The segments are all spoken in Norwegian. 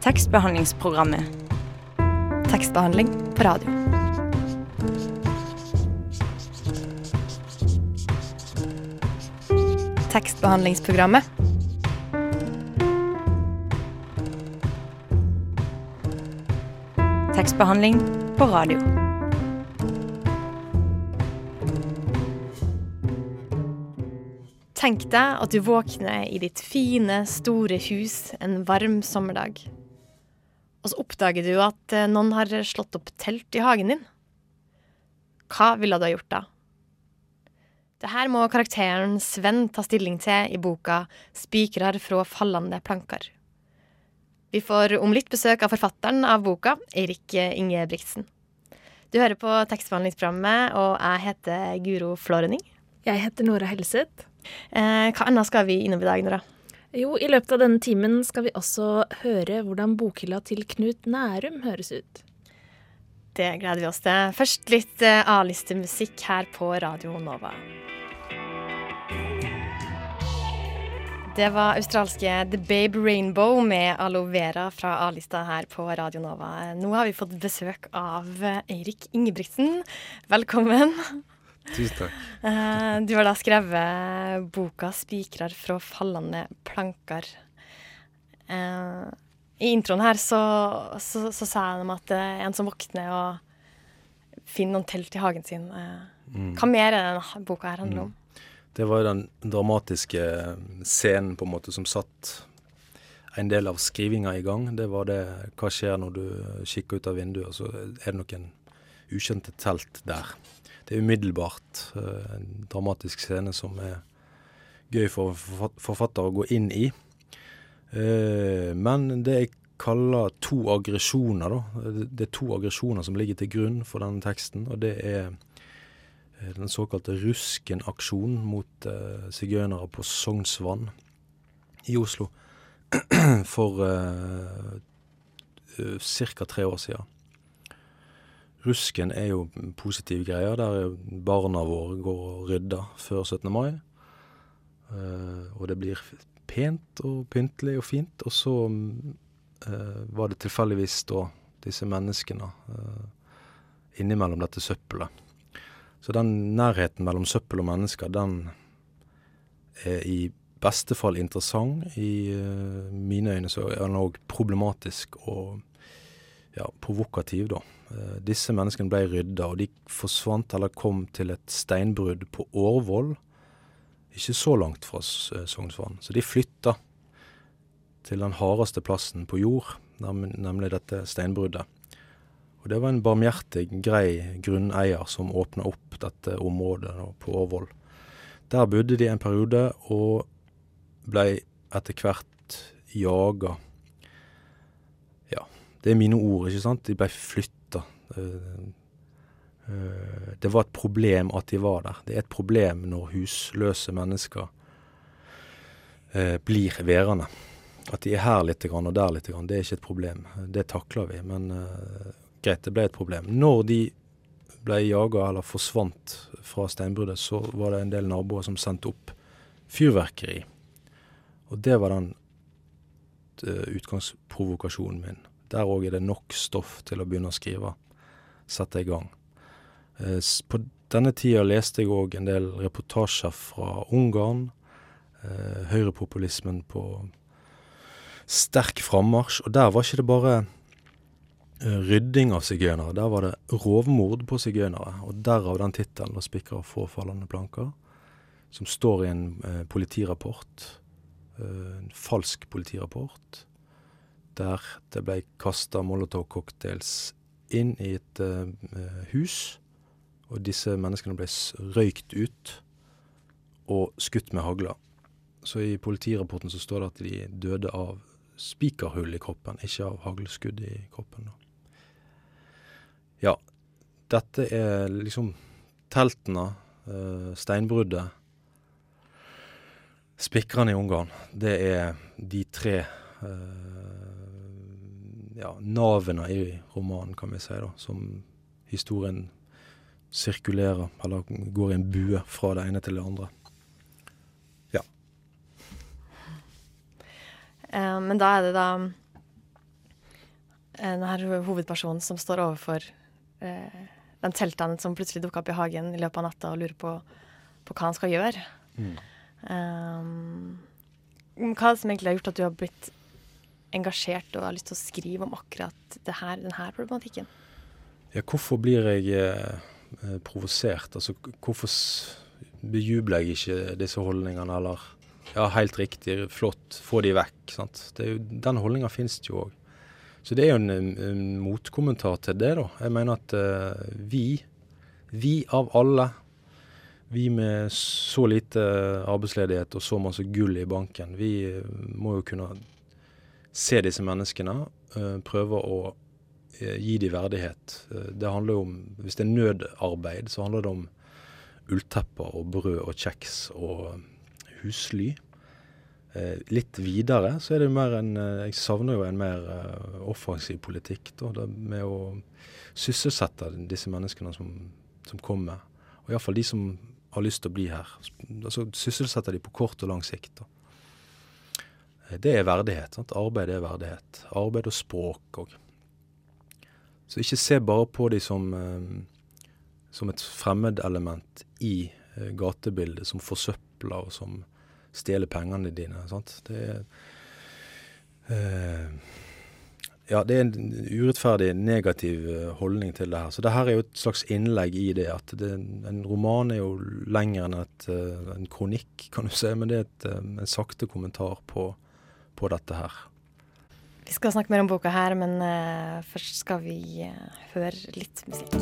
Tekstbehandlingsprogrammet. Tekstbehandling på radio. Tekstbehandlingsprogrammet. Tekstbehandling på radio. Tenk deg at du våkner i ditt fine, store hus en varm sommerdag. Oppdager du at eh, noen har slått opp telt i hagen din. Hva ville du ha gjort da? Det her må karakteren Sven ta stilling til i boka 'Spikrar fra fallende planker'. Vi får om litt besøk av forfatteren av boka, Eirik Ingebrigtsen. Du hører på tekstbehandlingsprogrammet, og jeg heter Guro Flårening. Jeg heter Nora Helseth. Eh, hva annet skal vi innom i dag, Nora? Jo, i løpet av denne timen skal vi også høre hvordan bokhylla til Knut Nærum høres ut. Det gleder vi oss til. Først litt eh, A-listemusikk her på Radio Nova. Det var australske The Babe Rainbow med Aloe Vera fra A-lista her på Radio Nova. Nå har vi fått besøk av Eirik Ingebrigtsen. Velkommen. Tusen takk. Eh, Du har da skrevet boka 'Spikrar fra fallende plankar'. Eh, I introen her så, så, så sa jeg dem at det er en som våkner og finner noen telt i hagen sin. Eh, Mm. Hva mer er denne boka her handler om? Det var den dramatiske scenen på en måte som satt en del av skrivinga i gang. Det var det hva skjer når du kikker ut av vinduet, og så er det noen ukjente telt der. Det er umiddelbart eh, en dramatisk scene som er gøy for forfat- forfatter å gå inn i. Eh, men det jeg kaller to aggresjoner, da. Det- er to aggresjoner som ligger til grunn for denne teksten, og det er eh, den såkalte Rusken-aksjonen mot sigøynere på Sognsvann i Oslo for ca. tre år siden. Rusken er jo positive greier, der barna våre går og rydder før 17. mai. Eh, og det blir pent og pyntelig og fint. Og så eh, var det tilfeldigvis da disse menneskene eh, innimellom dette søppelet. Så den nærheten mellom søppel og mennesker, den er i beste fall interessant. I mine øyne så er den òg problematisk og ja, provokativ, da. Eh, disse menneskene ble rydda, og de forsvant eller kom til et steinbrudd på Årvoll. Ikke så langt fra eh, Sognsvann. Så de flytta til den hardeste plassen på jord, nemlig dette steinbruddet. Og det var en barmhjertig, grei grunneier som åpna opp dette området på Årvoll. Der bodde de en periode, og blei etter hvert jaga. Det er mine ord, ikke sant? De ble flytta. Eh, eh, Det var et problem at de var der. Det er et problem når husløse mennesker eh, blir værende. At de er her litt og der litt, det er ikke et problem. Det takler vi. Men greit, det ble et problem. Når de ble jaga eller forsvant fra steinbruddet, så var det en del naboer som sendte opp fyrverkeri. Og det var den utgangsprovokasjonen min. Der òg er det nok stoff til å begynne å skrive. Sette i gang. Eh, På denne tida leste jeg òg en del reportasjer fra Ungarn. eh, Høyrepopulismen på sterk frammarsj. Og der var ikke det bare eh, rydding av sigøynere. Der var det rovmord på sigøynere. Og derav den tittelen, spikker spikrer få fallende planker', som står i en politirapport. en falsk politirapport. Der det ble kasta Molotov-cocktails inn i et eh, hus. Og disse menneskene ble røykt ut og skutt med hagla. Så i politirapporten så står det at de døde av spikerhull i kroppen, ikke av haglskudd i kroppen. Ja, dette er liksom teltene, uh, steinbruddet, spikrene i Ungarn. Det er de tre ja, navene i romanen, kan vi si, da, som historien sirkulerer, eller går i en bue fra det ene til det andre. Eh, men da er det da denne hovedpersonen som står overfor eh, den teltene som plutselig dukker opp i hagen i løpet av natta og lurer på, på hva han skal gjøre. Mm. Um, hva det som egentlig har gjort at du har blitt engasjert og har lyst til å skrive om akkurat her, denne problematikken? Ja, hvorfor blir jeg eh, provosert? Altså, hvorfor bejubler jeg ikke disse holdningene, eller Ja, helt riktig, flott, få de vekk. sant? Jo, den holdninga finnes jo òg. Så det er jo en, en, motkommentar til det, da. Jeg mener at eh, vi, vi av alle, vi med så lite arbeidsledighet og så masse gull i banken, vi uh, må jo kunne se disse menneskene, uh, prøve å gi dem verdighet. det handler jo om, Hvis det er nødarbeid, så handler det om ulltepper og brød og kjeks og husly. Eh, litt videre så er det mer en eh, Jeg savner jo en mer offensiv politikk. Da, med å sysselsette disse menneskene som, som kommer. Og iallfall de som har lyst til å bli her. Altså Sysselsette de på kort og lang sikt. Da. Det er verdighet. Sant? Arbeid er verdighet. Arbeid og språk òg. Så ikke se bare på de som, uh, som et fremmedelement i uh, gatebildet, som forsøpler og som stjeler pengene dine. Sant? Det er eh, ja, det er en urettferdig negativ eh, holdning til det her. Så det her er jo et slags innlegg i det. at det, En roman er jo lenger enn et, en kronikk, kan du si. Men det er et, en sakte kommentar på, på, dette her. Vi skal snakke mer om boka her, men uh, først skal vi uh, høre litt musikk.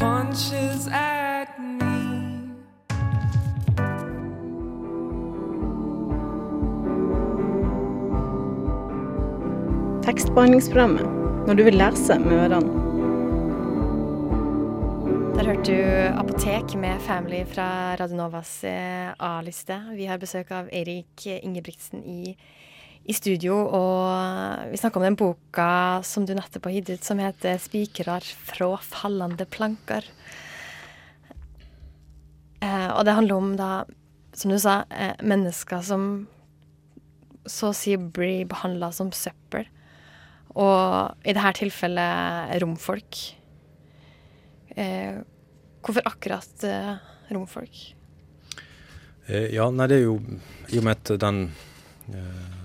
Punches at me. tekstbehandlingsprogrammet når du vil lese. Der hørte du Apotek med Family fra Radionovas eh, A-liste. Vi har besøk av Erik Ingebrigtsen i, i studio, og vi snakker om den boka som du nettopp har gitt ut, som heter 'Spikrar fra fallende planker'. Eh, og det handler om, da, som du sa, eh, mennesker som så å si blir behandla som søppel. Og i dette tilfellet romfolk. Eh, hvorfor akkurat eh, romfolk? Eh, ja, nei, det er jo i og med at den eh,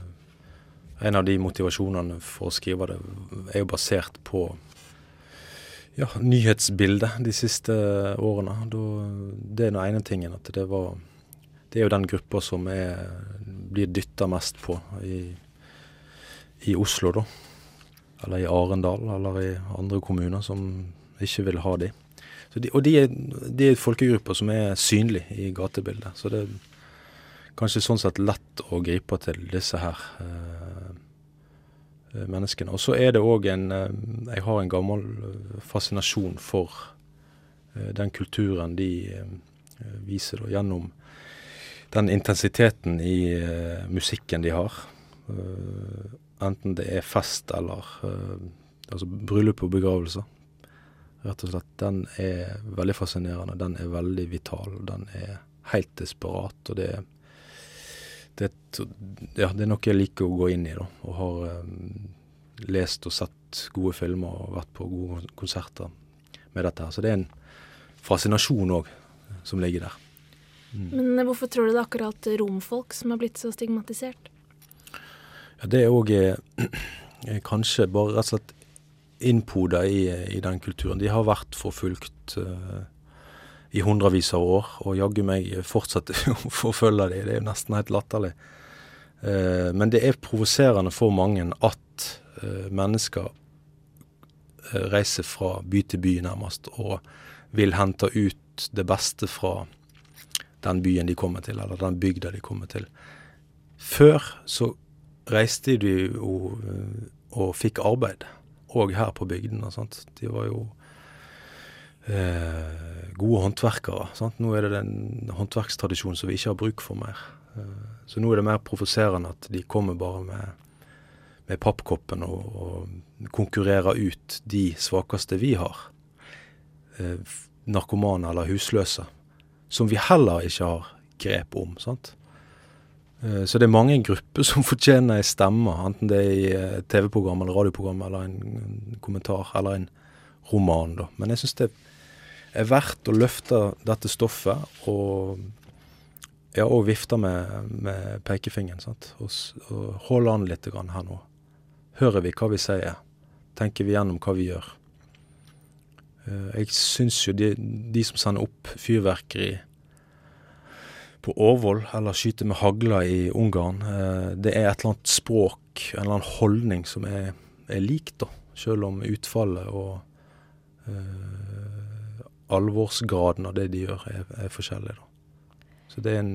En av de motivasjonene for å skrive det er jo basert på ja, nyhetsbildet de siste årene. Da, det er den ene tingen. At det var Det er jo den gruppa som er, blir dytta mest på i, i Oslo, da eller i Arendal, eller i andre kommuner som ikke vil ha de. De og de er, de er folkegrupper som er synlige i gatebildet. Så det er kanskje sånn sett lett å gripe til disse her eh, eh menneskene. Og så er det òg en eh, Jeg har en gammel eh, fascinasjon for den kulturen de viser da, gjennom den intensiteten i musikken de har. Enten det er fest eller altså bryllup og begravelse. Rett og slett. Den er veldig fascinerende. Den er veldig vital. Den er helt desperat. Og det, det, ja, det er noe jeg liker å gå inn i, da. Og har um, lest og sett gode filmer og vært på gode konserter med dette her. Så det er en fascinasjon òg som ligger der. Mm. Men hvorfor tror du det er akkurat romfolk som har blitt så stigmatisert? Ja, det er òg eh, kanskje bare rett og slett innpoda i, i, den kulturen. De har vært forfulgt uh, i hundrevis av år, og jaggu meg fortsetter å forfølge dem. Det er jo nesten helt latterlig. Uh, men det er provoserende for mange at uh, mennesker reiser fra by til by, nærmest, og vil hente ut det beste fra den byen de kommer til, eller den bygda de kommer til. Før så reiste de jo og fikk arbeid, òg her på bygdene. De var jo eh, gode håndverkere. Sant? Nå er det den håndverkstradisjonen som vi ikke har bruk for mer. Eh, så nå er det mer provoserende at de kommer bare med, med pappkoppen og, og, konkurrerer ut de svakeste vi har. Eh, narkomane eller husløse. Som vi heller ikke har grep om. sant? Eh, Så det er mange grupper som fortjener ei stemme, enten det er i TV-program eller radioprogram eller en en kommentar eller en roman, da. Men jeg syns det er verdt å løfte dette stoffet og ja, og vifte med, med pekefingeren. sant? Og, og holde an litt her nå. Hører vi hva vi sier? Tenker vi gjennom hva vi gjør? Eh, Jeg syns jo de, de som sender opp fyrverkeri på Årvoll, eller skyte med hagla i Ungarn, eh, det er et eller annet språk, en eller annen holdning som er, er lik, da. Selv om utfallet og uh, alvorsgraden av det de gjør, er, er forskjellig, da. Så det er en,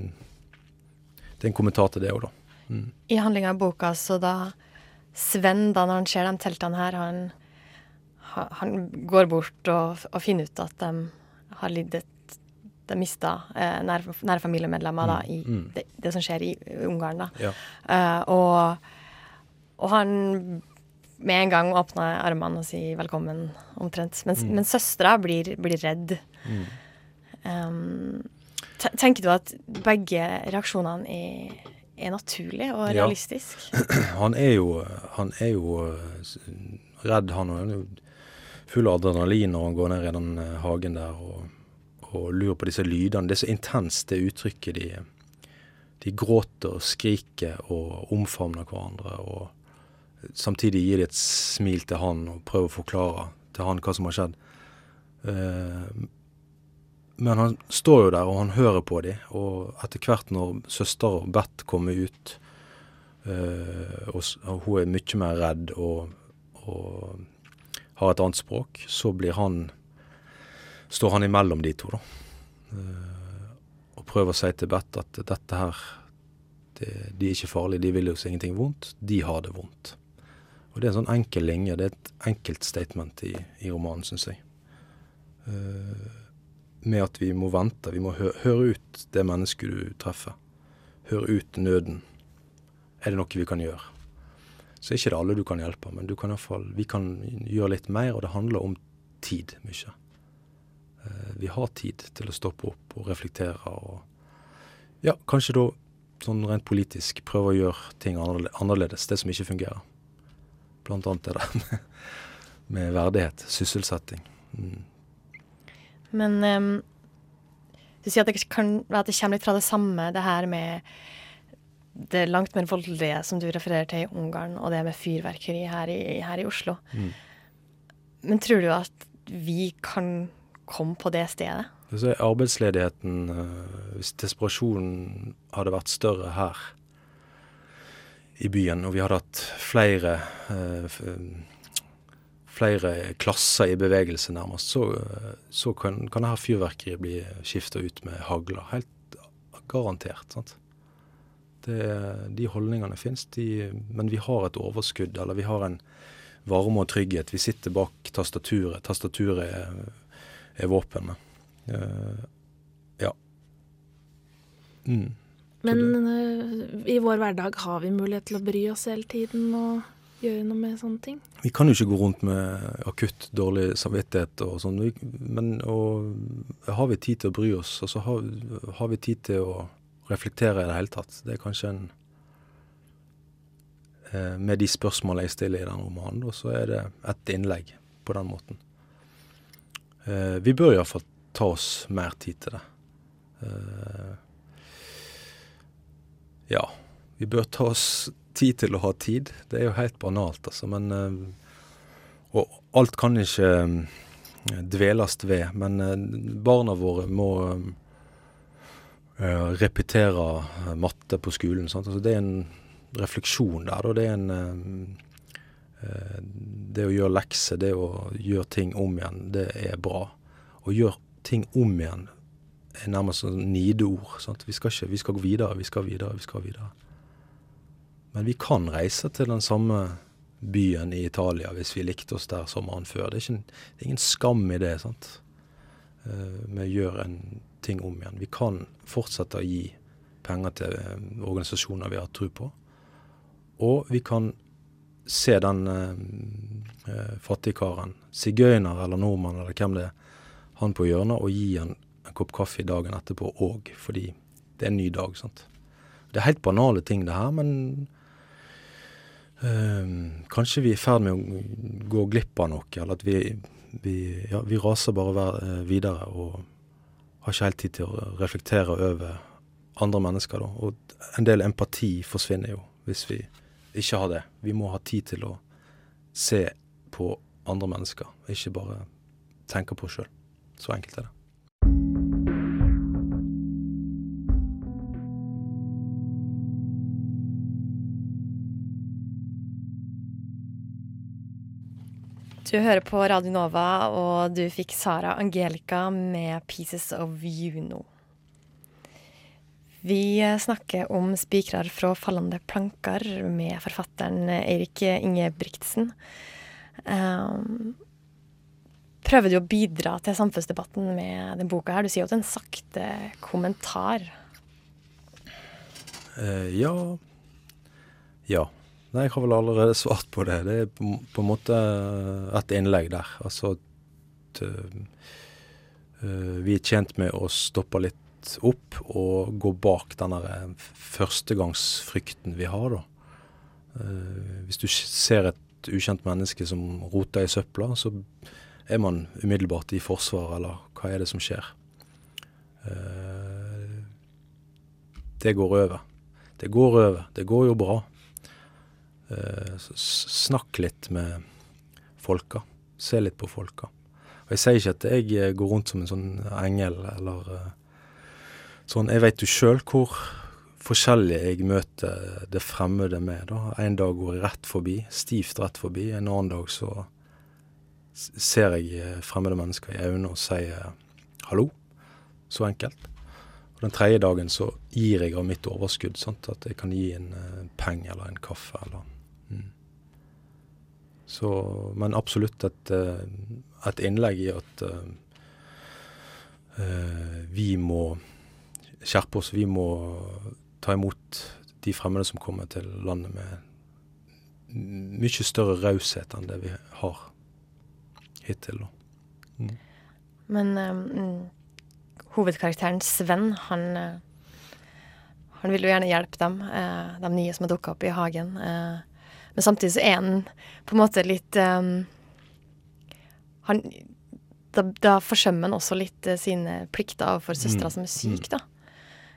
det er en kommentar til det òg, da. Mm. I handlinga av boka, så da Sven, da når han ser de teltene her, han, han går bort og, og finner ut at de har lidd et De mista eh, nære, nære familiemedlemmer da, i Mm. det, det som skjer i Ungarn. da. Ja. Eh, og, og han med en gang åpner armene og sier 'velkommen', omtrent. Men, Mm. men søstera blir, blir redd. Mm. Um, tenker du at begge reaksjonene er, er naturlige og Ja. realistiske? Han er jo, han er jo eh, redd, han. Han er jo full av adrenalin når han går ned i den eh, hagen der og, og lurer på disse lydene. Det er så intenst, det uttrykket. De, de gråter og skriker og omfavner hverandre. og Samtidig gir de et smil til han og prøver å forklare til han hva som har skjedd. Eh, men han står jo der, og han hører på dem. Og etter hvert når søster og Beth kommer ut, eh, og, hun er mye mer redd og, og har et annet språk, så blir han står han imellom de to, da. Eh, og prøver å si til Bett at dette her det, De er ikke farlige, de vil oss ingenting vondt. De har det vondt. Og det er en sånn enkel linje. Det er et enkelt statement i, i romanen, syns jeg. Eh, med at vi må vente. Vi må hø høre ut det mennesket du treffer. Høre ut nøden. Er det noe vi kan gjøre? Så er ikke det alle du kan hjelpe, men du kan i fall, vi kan gjøre litt mer, og det handler om tid mye. Eh, vi har tid til å stoppe opp og reflektere og ja, kanskje da sånn rent politisk prøve å gjøre ting annerledes, det som ikke fungerer. Blant annet det der med, med verdighet, sysselsetting. Mm. Men um, du sier at det, kan, at det kommer litt fra det samme, det her med det langt mer voldelige som du refererer til i Ungarn, og det med fyrverkeri her i, her i Oslo. Mm. Men tror du at vi kan komme på det stedet? Så er arbeidsledigheten eh, Hvis desperasjonen hadde vært større her i byen, og vi hadde hatt flere eh, flere klasser i bevegelse, nærmest, så, eh, så kan, kan dette fyrverkeriet bli skifta ut med hagler. Helt garantert. sant? Det, de holdningene fins, men vi har et overskudd, eller vi har en varme og trygghet. Vi sitter bak tastaturet. Tastaturet er våpenet. med. ja. Mm. Men uh, i vår hverdag har vi mulighet til å bry oss hele tiden og gjøre noe med sånne ting. Vi kan jo ikke gå rundt med akutt dårlig samvittighet og sånn, men og, har vi tid til å bry oss, og så har, har vi tid til å reflektere i det hele tatt. Det er kanskje en eh, Med de spørsmålene jeg stiller i den romanen, og så er det ett innlegg på den måten. Eh, vi bør iallfall ta oss mer tid til det. Eh, ja. Vi bør ta oss tid til å ha tid. Det er jo helt banalt, altså. Men eh, Og alt kan ikke eh, dveles ved. Men eh, barna våre må eh, repetere matte på skolen. Altså, det er en refleksjon der. Da. Det er en Det å gjøre lekser, det å gjøre ting om igjen, det er bra. Å gjøre ting om igjen er nærmest sånn nideord. Vi skal ikke, vi skal gå videre, vi skal videre, vi skal videre. Men vi kan reise til den samme byen i Italia hvis vi likte oss der sommeren før. Det er, ikke, det er ingen skam i det. sant? Vi Med å gjøre en ting om igjen. Vi kan fortsette å gi penger til eh, organisasjoner vi har tro på. Og vi kan se den eh, eh, fattigkaren, sigøyner eller nordmann eller hvem det er, han på hjørnet, og gi han en kopp kaffe dagen etterpå òg, fordi det er en ny dag. sant? Det er helt banale ting, det her, men eh, kanskje vi er i ferd med å gå glipp av noe, eller at vi, vi, ja, vi raser bare eh, videre og har ikke helt tid til å reflektere over andre mennesker. Da. Og en del empati forsvinner jo hvis vi ikke ha det. Vi må ha tid til å se på andre mennesker, og ikke bare tenke på oss sjøl. Så enkelt er det. Du hører på Radio Nova, og du fikk Sara Angelica med 'Pieces of You' Vi snakker om spikrer fra fallende planker med forfatteren Eirik Ingebrigtsen. Um, prøver du å bidra til samfunnsdebatten med den boka her? Du sier jo at det er en sakte kommentar. Uh, ja Ja. Nei, jeg har vel allerede svart på det. Det er på, på en måte et innlegg der. Altså at uh, vi er tjent med å stoppe litt opp og gå bak den der førstegangsfrykten vi har, da. Eh, hvis du ser et ukjent menneske som roter i søpla, så er man umiddelbart i forsvar, eller hva er det som skjer? Eh, det går over. Det går over. Det går jo bra. Eh, snakk litt med folka. Se litt på folka. Og jeg sier ikke at jeg eh, går rundt som en sånn engel, eller eh, sånn. Jeg veit jo sjøl hvor forskjellig jeg møter det fremmede med. da. En dag går jeg rett forbi, stivt rett forbi. En annen dag så ser jeg eh, fremmede mennesker i øynene og sier hallo. Så enkelt. Og den tredje dagen så gir jeg av mitt overskudd, sant? at jeg kan gi en penge eller en kaffe eller mm. Så, men absolutt et, eh, et innlegg i at eh, eh, vi må skjerpe oss. Vi må ta imot de fremmede som kommer til landet med mye større raushet enn det vi har hittil. Da. Men um, hovedkarakteren Sven, han, eh, han vil jo gjerne hjelpe dem, eh, de nye som har dukka opp i hagen. eh, men samtidig så er han på en måte litt um, han, da, da forsømmer han også litt eh, sine plikter overfor søstera Mm, som er syk, da.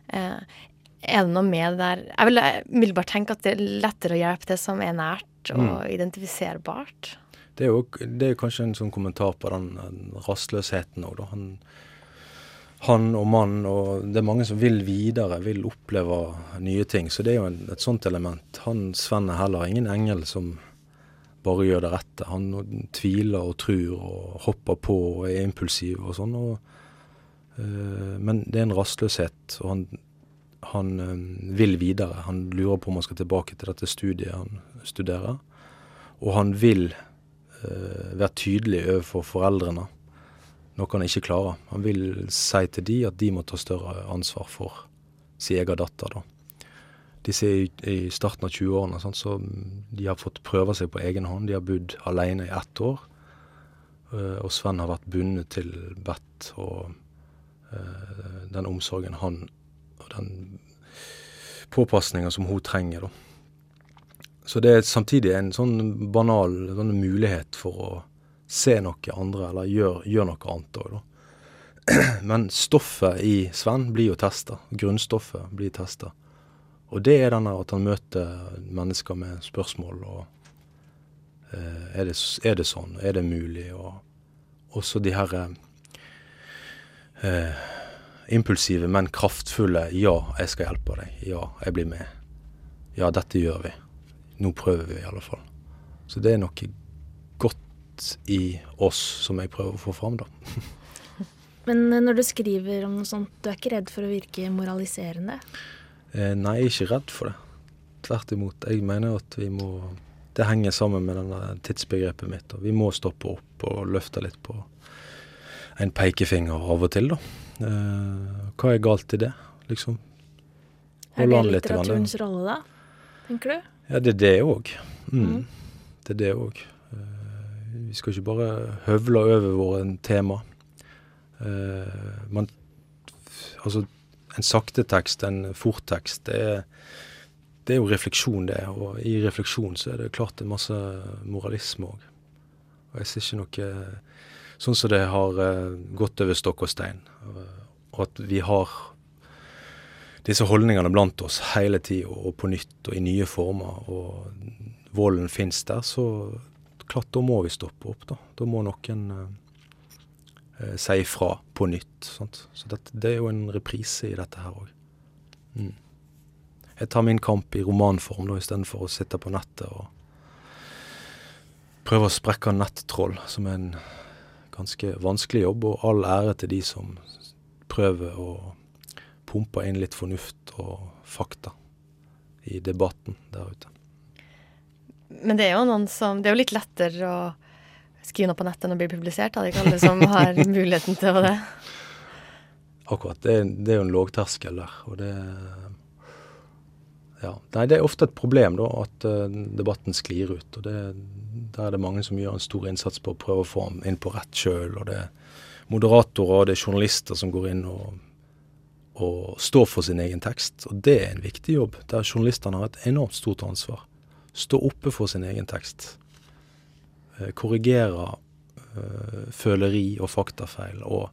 Eh, er det noe med det der Jeg vil eh, umiddelbart tenke at det er lettere å hjelpe det som er nært og Mm. identifiserbart. Det er jo det er kanskje en sånn kommentar på den, den rastløsheten òg, da. Han, han og mannen, og det er mange som vil videre, vil oppleve nye ting. Så det er jo en, et sånt element. Han Sven er heller ingen engel som bare gjør det rette. Han tviler og tror og hopper på og er impulsiv og sånn. Og, men det er en rastløshet, og han, han øh, vil videre. Han lurer på om han skal tilbake til dette studiet han studerer. Og han vil øh, være tydelig overfor foreldrene, noe han ikke klarer. Han vil si til de at de må ta større ansvar for sin egen datter. da. Disse er i, starten av 20-årene, så de har fått prøve seg på egen hånd. De har bodd alene i ett år. og Sven har vært bundet til Bett og den omsorgen han og den påpasninga som hun trenger. da. Så det er samtidig en sånn banal sånn mulighet for å se noe andre, eller gjøre gjør noe annet òg, da. Men stoffet i Sven blir jo testa. Grunnstoffet blir testa. Og det er denne at han møter mennesker med spørsmål og eh, er, det, er det sånn? Er det mulig? Og også de her eh, impulsive, men kraftfulle 'ja, jeg skal hjelpe deg'. 'Ja, jeg blir med'. 'Ja, dette gjør vi'. Nå prøver vi i alle fall. Så det er noe godt i oss som jeg prøver å få fram, da. Men eh, når du skriver om noe sånt, du er ikke redd for å virke moraliserende? Eh, nei, jeg er ikke redd for det. Tvert imot. Jeg mener at vi må Det henger sammen med denne tidsbegrepet mitt. Og vi må stoppe opp og løfte litt på en pekefinger av og til, da. Eh, hva er galt i det, liksom? Er det litteraturens rolle, da? Tenker du? Ja, det er det òg. Mm. Mm. Det er det òg. vi skal ikke bare høvle over våre tema. Eh, man Altså, en sakte tekst, en fort tekst, det er, det er jo refleksjon, det. Og i refleksjon så er det klart det er masse moralisme òg. Og jeg ser ikke noe Sånn som det har uh, gått over stokk og stein. Og, at vi har disse holdningene blant oss hele tida og på nytt og i nye former, og volden fins der, så klart da må vi stoppe opp. Da Da må noen uh, si ifra på nytt. Sant? Så dette, det er jo en reprise i dette her òg. Mm. Jeg tar min kamp i romanform da, istedenfor å sitte på nettet og prøve å sprekke nettroll, som er en ganske vanskelig jobb. Og all ære til de som prøver å pumpe inn litt fornuft og fakta i debatten der ute. Men det er jo noen som Det er jo litt lettere å skrive noe på nettet enn å bli publisert. Det er ikke alle som har muligheten til det. Akkurat. Det, det er jo en lågterskel der. Og det ja. Nei, det er ofte et problem da, at uh, debatten sklir ut. og det, Der er det mange som gjør en stor innsats på å prøve å få den inn på rett kjøl. Og det er moderatorer og det er journalister som går inn og, og står for sin egen tekst. Og det er en viktig jobb, der journalistene har et enormt stort ansvar. Stå oppe for sin egen tekst. Uh, korrigere uh, føleri og faktafeil og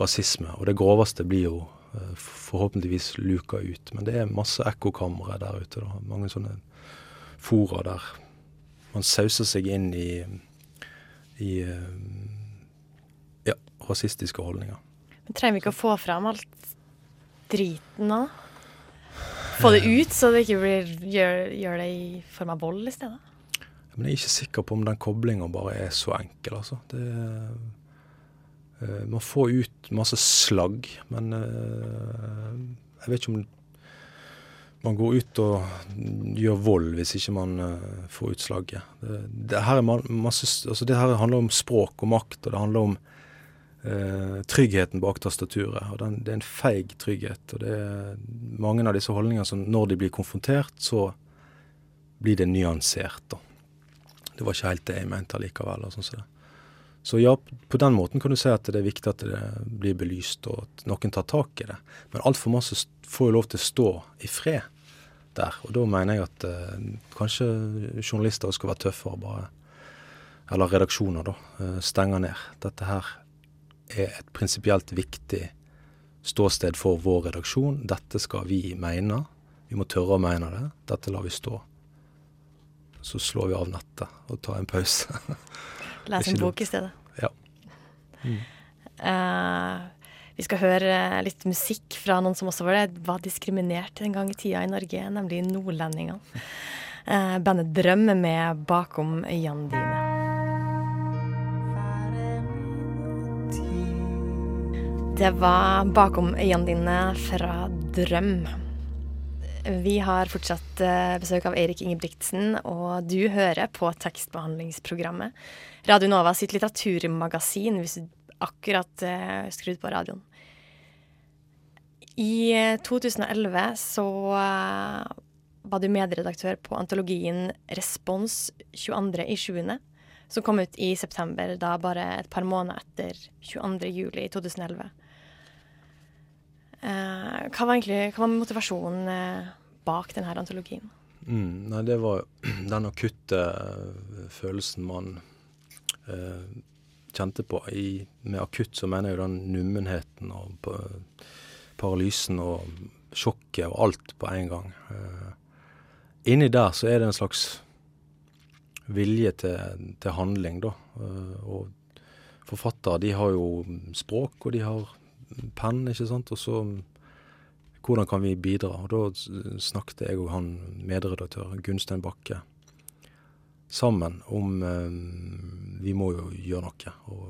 rasisme. Og det groveste blir jo Eh, forhåpentligvis luka ut. Men det er masse ekkokamre der ute. Da. Mange sånne fora der man sauser seg inn i, i eh, ja, rasistiske holdninger. Men trenger vi ikke å få fram alt driten nå? Få det ut, så det ikke blir, gjør, gjør det i form av vold i stedet? Men jeg er ikke sikker på om den koblinga bare er så enkel, altså. Det Uh, man får ut masse slagg, men uh, jeg vet ikke om man går ut og gjør vold hvis ikke man uh, får ut slagget. Det, her masse, altså det, her handler om språk og makt, og det handler om tryggheten bak tastaturet. og den, Det er en feig trygghet. og det er Mange av disse holdningene som når de blir konfrontert, så blir det nyansert. da. Det var ikke helt det jeg mente allikevel. og sånn så det. Så ja, på den måten kan du si at det er viktig at det blir belyst, og at noen tar tak i det. Men altfor masse får jo lov til å stå i fred der. Og da mener jeg at eh, kanskje journalister skal være tøffere, bare. Eller redaksjoner, da. Eh, stenger ned. Dette her er et prinsipielt viktig ståsted for vår redaksjon. Dette skal vi mene. Vi må tørre å mene det. Dette lar vi stå. Så slår vi av nettet og tar en pause. Lese en bok i stedet. Ja. Mm. Uh, vi skal høre litt musikk fra noen som også var, det, var diskriminert en gang i tida i Norge, nemlig nordlendingene. Uh, bandet Drøm med 'Bakom øynene dine'. Det var 'Bakom øynene dine' fra Drøm. Vi har fortsatt uh, besøk av Erik Ingebrigtsen, og du hører på tekstbehandlingsprogrammet Radio Nova sitt litteraturmagasin, hvis du akkurat uh, skrudd på radioen. I 2011 eh, så var du medredaktør på antologien Respons 22.07., som kom ut i september, da bare et par måneder etter 22.07.2011. Uh, hva var egentlig hva var motivasjonen uh, bak denne antologien? Mm, nei, det var den akutte følelsen man eh, kjente på. I, med akutt så mener jeg den nummenheten og paralysen og sjokket og alt på en gang. Eh, inni der så er det en slags vilje til, til handling, da. Eh, og forfattere de har jo språk, og de har penn, ikke sant. Og så hvordan kan vi bidra? Og da snakket jeg og han medredaktør, Gunstein Bakke, sammen om eh, Vi må jo gjøre noe. Og,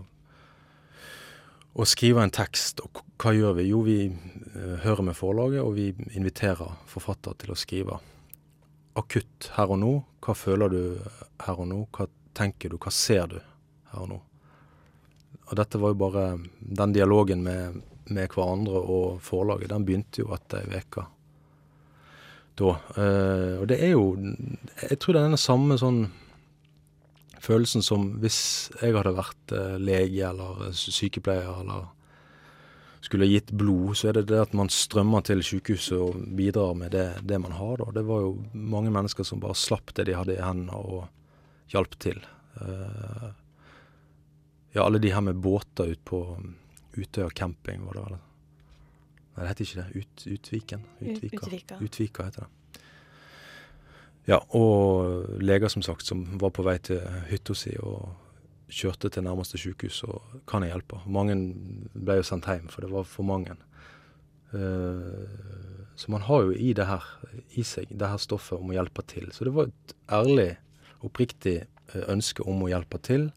og, skrive en tekst. Og hva gjør vi? Jo, vi eh, hører med forlaget, og vi inviterer forfatter til å skrive. Akutt her og nå. Hva føler du her og nå? Hva tenker du? Hva ser du her og nå? Og dette var jo bare Den dialogen med, med hverandre og forlaget, den begynte jo etter ei uke. Da. Eh, og det er jo Jeg tror det er den samme sånn følelsen som hvis jeg hadde vært eh, lege eller sykepleier eller skulle gitt blod, så er det det at man strømmer til sykehuset og bidrar med det, det man har. Da. Det var jo mange mennesker som bare slapp det de hadde i hendene og hjalp til. Uh, ja, alle de her med båter ut på Utøya camping, var det vel. Nei, det heter ikke det. Ut, Utviken? Utvika. Utvika. Utvika heter det. Ja, og leger som sagt som var på vei til hytta si og kjørte til nærmeste sykehus og kan jeg hjelpe. Mange ble jo sendt hjem, for det var for mange. Uh, så man har jo i det her i seg det her stoffet om å hjelpe til. Så det var et ærlig, oppriktig uh, ønske om å hjelpe til.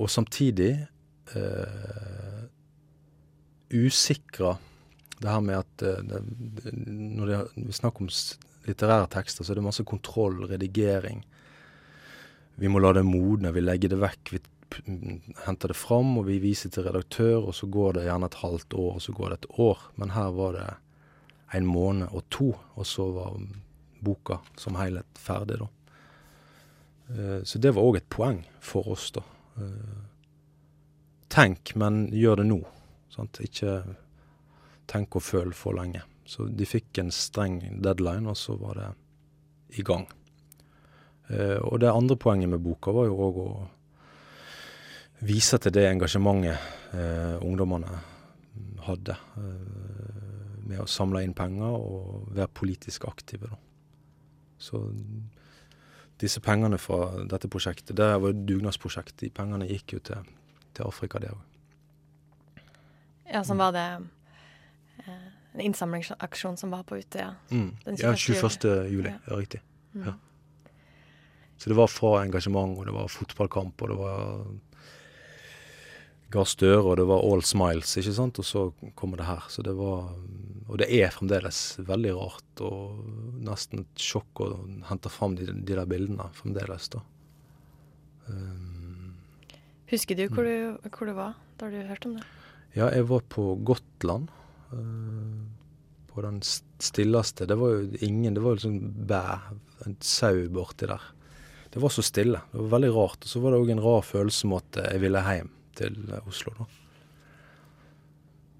Og samtidig eh, usikra det her med at det, når det, vi snakker om litterære tekster, så er det masse kontroll, redigering vi må la det modne, vi legger det vekk. Vi henter det fram, og vi viser til redaktør, og så går det gjerne et halvt år, og så går det et år. Men her var det en måned og to, og så var boka som helhet ferdig, da. Eh, så det var òg et poeng for oss, da. Eh, tenk, men gjør det nå. Sant? Ikke tenk og føl for lenge. Så de fikk en streng deadline, og så var det i gang. Eh, og det andre poenget med boka var jo òg å vise til det engasjementet eh, ungdommene hadde eh, med å samle inn penger og være politisk aktive. Da. Så disse pengene fra dette prosjektet, det var et dugnadsprosjekt. De pengene gikk jo til, til Afrika, det òg. Ja, som var det eh, en innsamlingsaksjon som var på Utøya? Mm. Ja, 21. juli. Ja, riktig. Mm. Ja. Så det var fra engasjement, og det var fotballkamp, og det var Gahr Støre, og det var all smiles, ikke sant. Og så kommer det her. Så det var Og det er fremdeles veldig rart, og nesten et sjokk å hente fram de, de der bildene fremdeles, da. Um, Husker du hvor, du hvor, du var da du hørte om det? Ja, jeg var på Gotland. Uh, på den stilleste Det var jo ingen Det var jo sånn bæ, en sau borti der. Det var så stille. Det var veldig rart. Og så var det òg en rar følelse om at jeg ville hjem til eh, Oslo, da.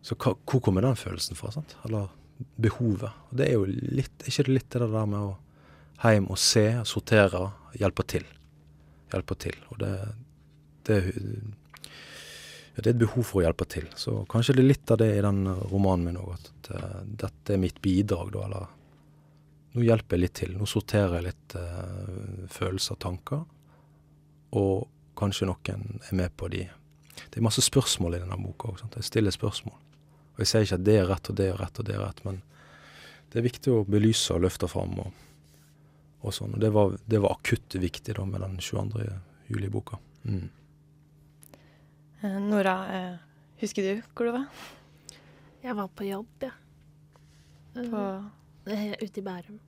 Så hva, hvor kommer den følelsen fra? sant? Eller behovet? Og det er jo litt ikke det litt det der med å hjem og se, sortere, hjelpe til? Hjelpe til. Og det, det, det er et behov for å hjelpe til. Så kanskje det er litt av det i den romanen min òg, at uh, dette er mitt bidrag, da, eller nå hjelper jeg litt til. Nå sorterer jeg litt uh, følelser og tanker. Og kanskje noen er med på de. Det er masse spørsmål i denne boka òg. Jeg stiller spørsmål. Og jeg sier ikke at det er rett og det er rett og det er rett, men det er viktig å belyse og løfte fram og, og sånn. Og det var, det var akutt viktig da med den 22. juli-boka. Mm. Eh, Nora, eh, husker du hvor du var? Jeg var på jobb, ja. På ute i Bærum.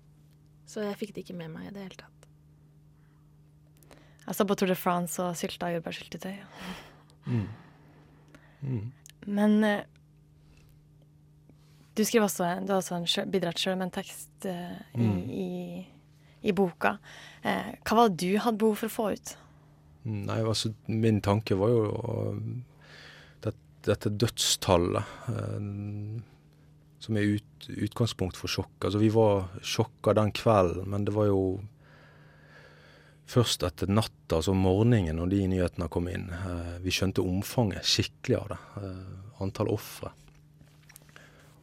Så jeg fikk det ikke med meg i det hele tatt. Jeg så på Tour de France og sylta jordbærsyltetøy. Mm. Mm. Men eh, du skriver også, du har også bidratt sjøl med en tekst uh, i, mm. i, i, boka. Uh, hva var det du hadde behov for å få ut? Nei, altså min tanke var jo det, dette dødstallet. Som er ut, utgangspunkt for sjokk. Altså, vi var sjokka den kvelden, men det var jo først etter natta, altså morgenen, når de nyhetene kom inn. Eh, vi skjønte omfanget skikkelig av det. Eh, antall ofre.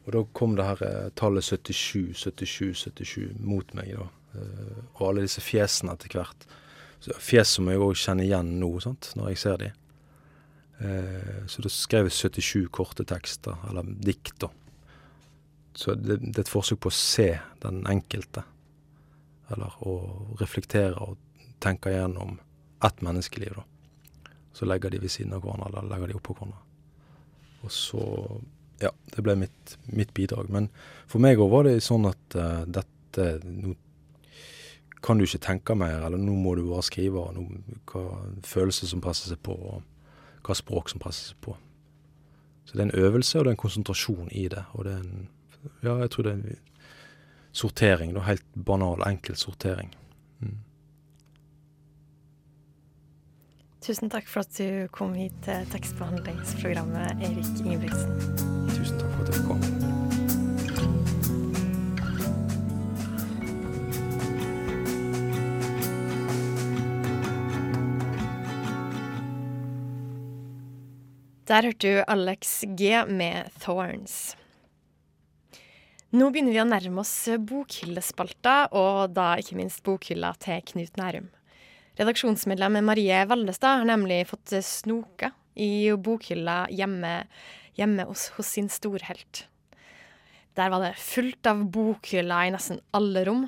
Og da kom det her eh, tallet 77, 77, 77 mot meg, da. Og alle disse fjesene etter hvert. Fjes som jeg òg kjenner igjen nå, sant, når jeg ser de. Så da skrev jeg 77 korte tekster, eller dikt, da. Så det, det, er et forsøk på å se den enkelte. Eller å reflektere og tenke gjennom ett menneskeliv, da. Så legger de ved siden av hverandre, eller legger de oppå hverandre. Og så Ja, det ble mitt, mitt bidrag. Men for meg òg var det sånn at uh, dette Nå kan du ikke tenke mer, eller nå må du bare skrive. Nå, hva følelser som presser seg på, og hva språk som presser seg på. Så det er en øvelse, og det er en konsentrasjon i det. Og det er en ja, jeg tror det er en sortering. Da. Helt banal, enkel sortering. Tusen takk for at du kom hit til tekstbehandlingsprogrammet, Eirik Ingebrigtsen. Tusen takk for at jeg kom. Der hørte du Alex G med 'Thorns'. Nå begynner vi å nærme oss bokhyllespalta, og da ikke minst bokhylla til Knut Nærum. Redaksjonsmedlem Marie Valdestad har nemlig fått snoka i bokhylla hjemme, hjemme hos, hos sin storhelt. Der var det fullt av bokhyller i nesten alle rom.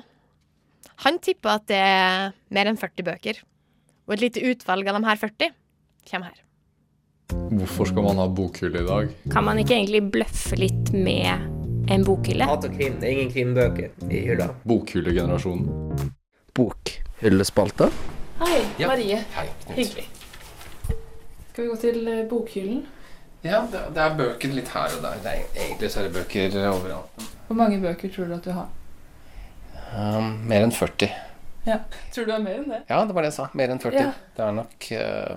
Han tipper at det er mer enn 40 bøker, og et lite utvalg av de her 40 kommer her. Hvorfor skal man ha bokhylle i dag? Kan man ikke egentlig bløffe litt med en bokhylle? Hat og krim. Det er ingen krimbøker i hylla. Bokhyllegenerasjonen. Bokhyllespalta? Hei, Ja. Marie. Hei, Knut. Hyggelig. Skal vi gå til eh, bokhyllen? Ja, det, det er bøker litt her og der. Det er, egentlig så er det bøker overalt. Hvor mange bøker tror du at du har? Um, mer enn 40. Ja. Tror du det er mer enn det? Ja, det var det jeg sa. Mer enn 40. Ja. Det er nok uh,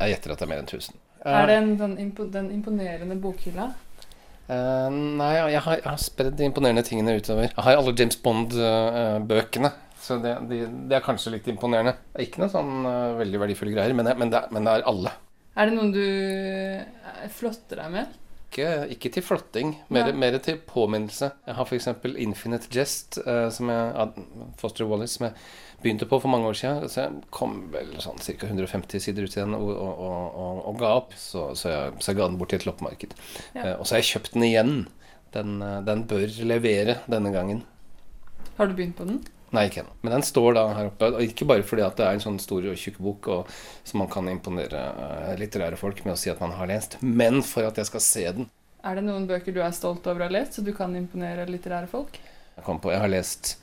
Jeg gjetter at det er mer enn 1000. Er det en, den, impo den imponerende bokhylla? Uh, nei, jeg har, jeg har spredd de imponerende tingene utover. Jeg har alle James Bond-bøkene. Så det, de, det er kanskje litt imponerende. Det er ikke noe sånn uh, veldig verdifulle greier, men det, men, det, men det er alle. Er det noen du eh, flotter deg med? Ikke, ikke til flotting, mer, mer til påminnelse. Jeg har f.eks. Infinite Jest, uh, som jeg, Foster Wallace, som jeg begynte på for mange år siden. Så jeg kom vel sånn ca. 150 sider ut igjen og, og, og, og, ga opp. Så, så, jeg, så jeg ga den bort til et loppemarked. Ja. Uh, og så har jeg kjøpt den igjen. Den, den bør levere denne gangen. Har du begynt på den? Nei, ikke ennå. Men den står da her oppe. Og ikke bare fordi at det er en sånn stor og tjukk bok og, som man kan imponere eh, litterære folk med å si at man har lest, men for at jeg skal se den. Er det noen bøker du er stolt over å ha lest, så du kan imponere litterære folk? Jeg kom på, jeg har lest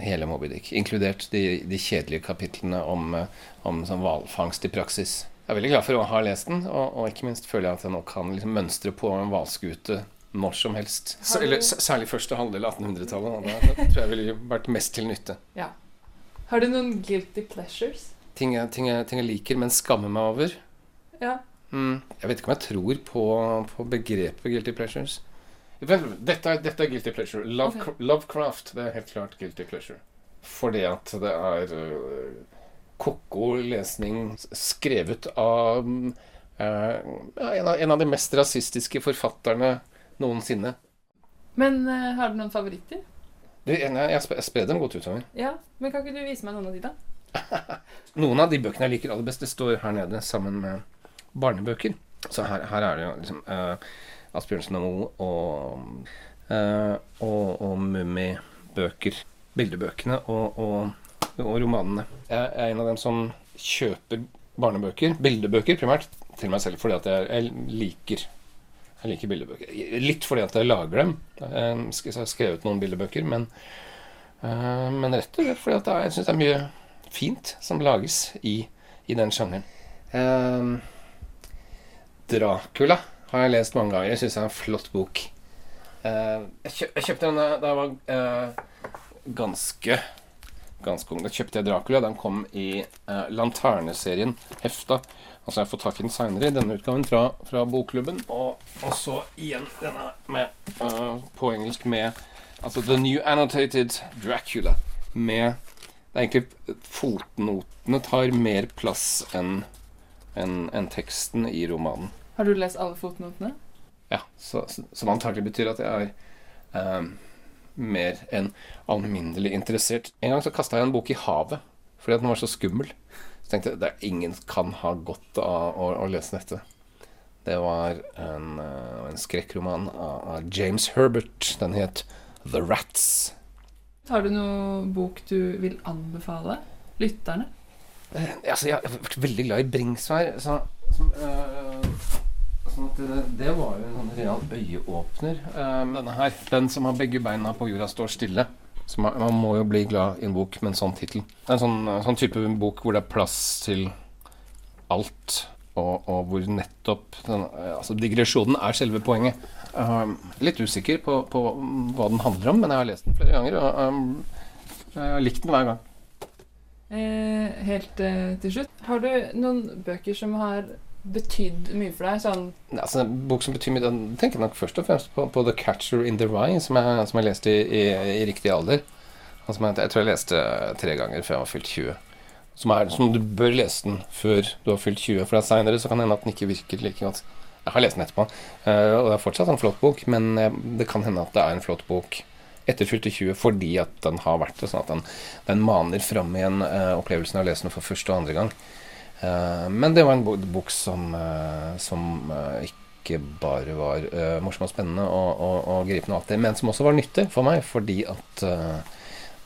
hele Moby Dick, inkludert de, de kjedelige kapitlene om, eh, om sånn hvalfangst i praksis. Jeg er veldig glad for å ha lest den, og, og ikke minst føler jeg at jeg nå kan liksom mønstre på en hvalskute når som helst. Du- eller, særlig første halvdel av 1800-tallet. og Da, tror jeg ville vært mest til nytte. Ja. Har du noen guilty pleasures? Ting jeg, ting jeg, ting jeg liker, men skammer meg over. Ja. Mm, jeg vet ikke om jeg tror på, på begrepet guilty pleasures. Dette er, dette er guilty pleasure. Love, okay. Lovecraft det er helt klart guilty pleasure. Fordi at det er uh, ko-ko lesning skrevet av øh, en, av, en av de mest rasistiske forfatterne noensinne. Men uh, har du noen favoritter? Du, jeg, jeg, jeg sprer dem godt utover. Ja, men kan ikke du vise meg noen av de, da? Noen av de bøkene jeg liker aller best, det står her nede sammen med barnebøker. Så her, her er det jo liksom uh, Asbjørnsen og Moe og, uh, og, og Mummi-bøker. Bildebøkene og, og, og romanene. Jeg er en av dem som kjøper barnebøker, bildebøker primært, til meg selv fordi at jeg, jeg liker jeg liker bildebøker. Litt fordi at jeg lager dem. Jeg har skrevet noen bildebøker, men, eh, men rett og slett fordi at jeg syns det er mye fint som lages i, i den sjangeren. Um, Dracula har jeg lest mange ganger. Jeg syns det er en flott bok. Uh, jeg, kjøpte den da jeg var uh, ganske ganske ung. Da kjøpte jeg Dracula. Den kom i uh, Lanterneserien Hefta. Altså jeg får tak i den seinere, i denne utgaven fra, fra Bokklubben. Og, og så igjen denne med, uh, på engelsk med altså The New Annotated Dracula. Med Det er egentlig Fotnotene tar mer plass enn en, en teksten i romanen. Har du lest alle fotnotene? Ja, så, så, Som antagelig betyr at jeg er um, mer enn alminnelig interessert. En gang så kasta jeg en bok i havet fordi at den var så skummel. Så tenkte jeg det er ingen kan ha godt av å, å lese dette. Det var en, eh, en skrekkroman av, av James Herbert. Den het The Rats. Har du noe bok du vil anbefale lytterne? Eh, altså, jeg har vært veldig glad i Bringsvær. Så, som, eh, sånn at det, det var jo en sånn real øyeåpner. Eh, denne her, den som har begge beina på jorda står stille. Så man, man må jo bli glad i en bok med en sånn tittel. En sånn, sånn type bok hvor det er plass til alt, og, og hvor nettopp den, eh, altså digresjonen er selve poenget. Er litt usikker på, på hva den handler om, men jeg har lest den flere ganger, og um, jeg har likt den hver gang. Eh, helt eh, til slutt, Har du noen bøker som har betydd mye for deg? Sånn Altså, bok som betyr mye, den tenker jeg nok først og fremst på, på The Catcher in the Rye, som jeg, som jeg leste i, i, i riktig alder. Altså, jeg, jeg tror jeg leste tre ganger før jeg var fylt 20. Som, er, som du bør lese den før du har fylt 20, for seinere kan det hende at den ikke virker like godt. Jeg har lest den etterpå, eh, og det er fortsatt en flott bok, men eh, det kan hende at det er en flott bok etter fylte 20 fordi at den har vært det, sånn at den, den maner fram igjen uh, opplevelsen av å lese den for første og andre gang. Eh, men det var en bok som, eh, som eh, ikke bare var morsom og spennende og, og, og gripende, og alt det, men som også var nyttig for meg, fordi at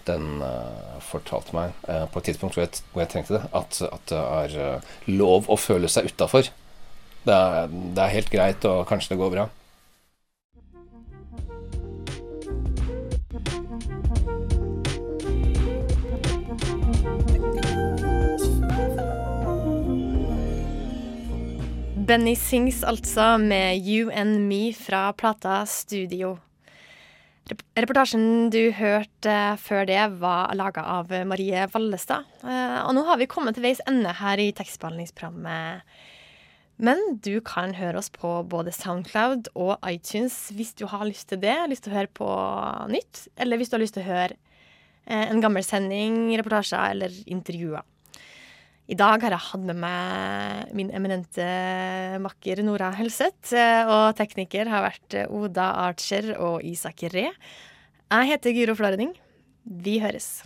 den fortalte meg på et tidspunkt hvor jeg, hvor jeg trengte det, at, at det er lov å føle seg utafor. Det, det er helt greit, og kanskje det går bra. Benny Sings altså med You and Me fra plata Studio. Reportasjen du hørte før det, var laga av Marie Vallestad. Eh, og nå har vi kommet til veis ende her i tekstbehandlingsprogrammet. Men du kan høre oss på både Soundcloud og iTunes hvis du har lyst til det. Lyst til å høre på nytt, eller hvis du har lyst til å høre eh, en gammel sending, reportasjer eller intervjuer. I dag har jeg hatt med meg min eminente makker Nora Helseth. eh, Og tekniker har vært eh, Oda Archer og Isak Ree. Jeg heter Guro Florening. Vi høres.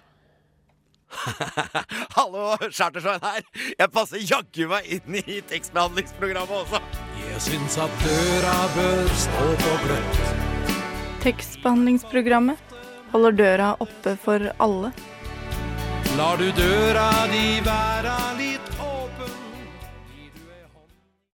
Hallo, Chartersveien her. Jeg passer jaggu meg inn i tekstbehandlingsprogrammet også. Jeg syns at døra bør stå på gløtt. Tekstbehandlingsprogrammet holder døra oppe for alle. Lar du døra di være litt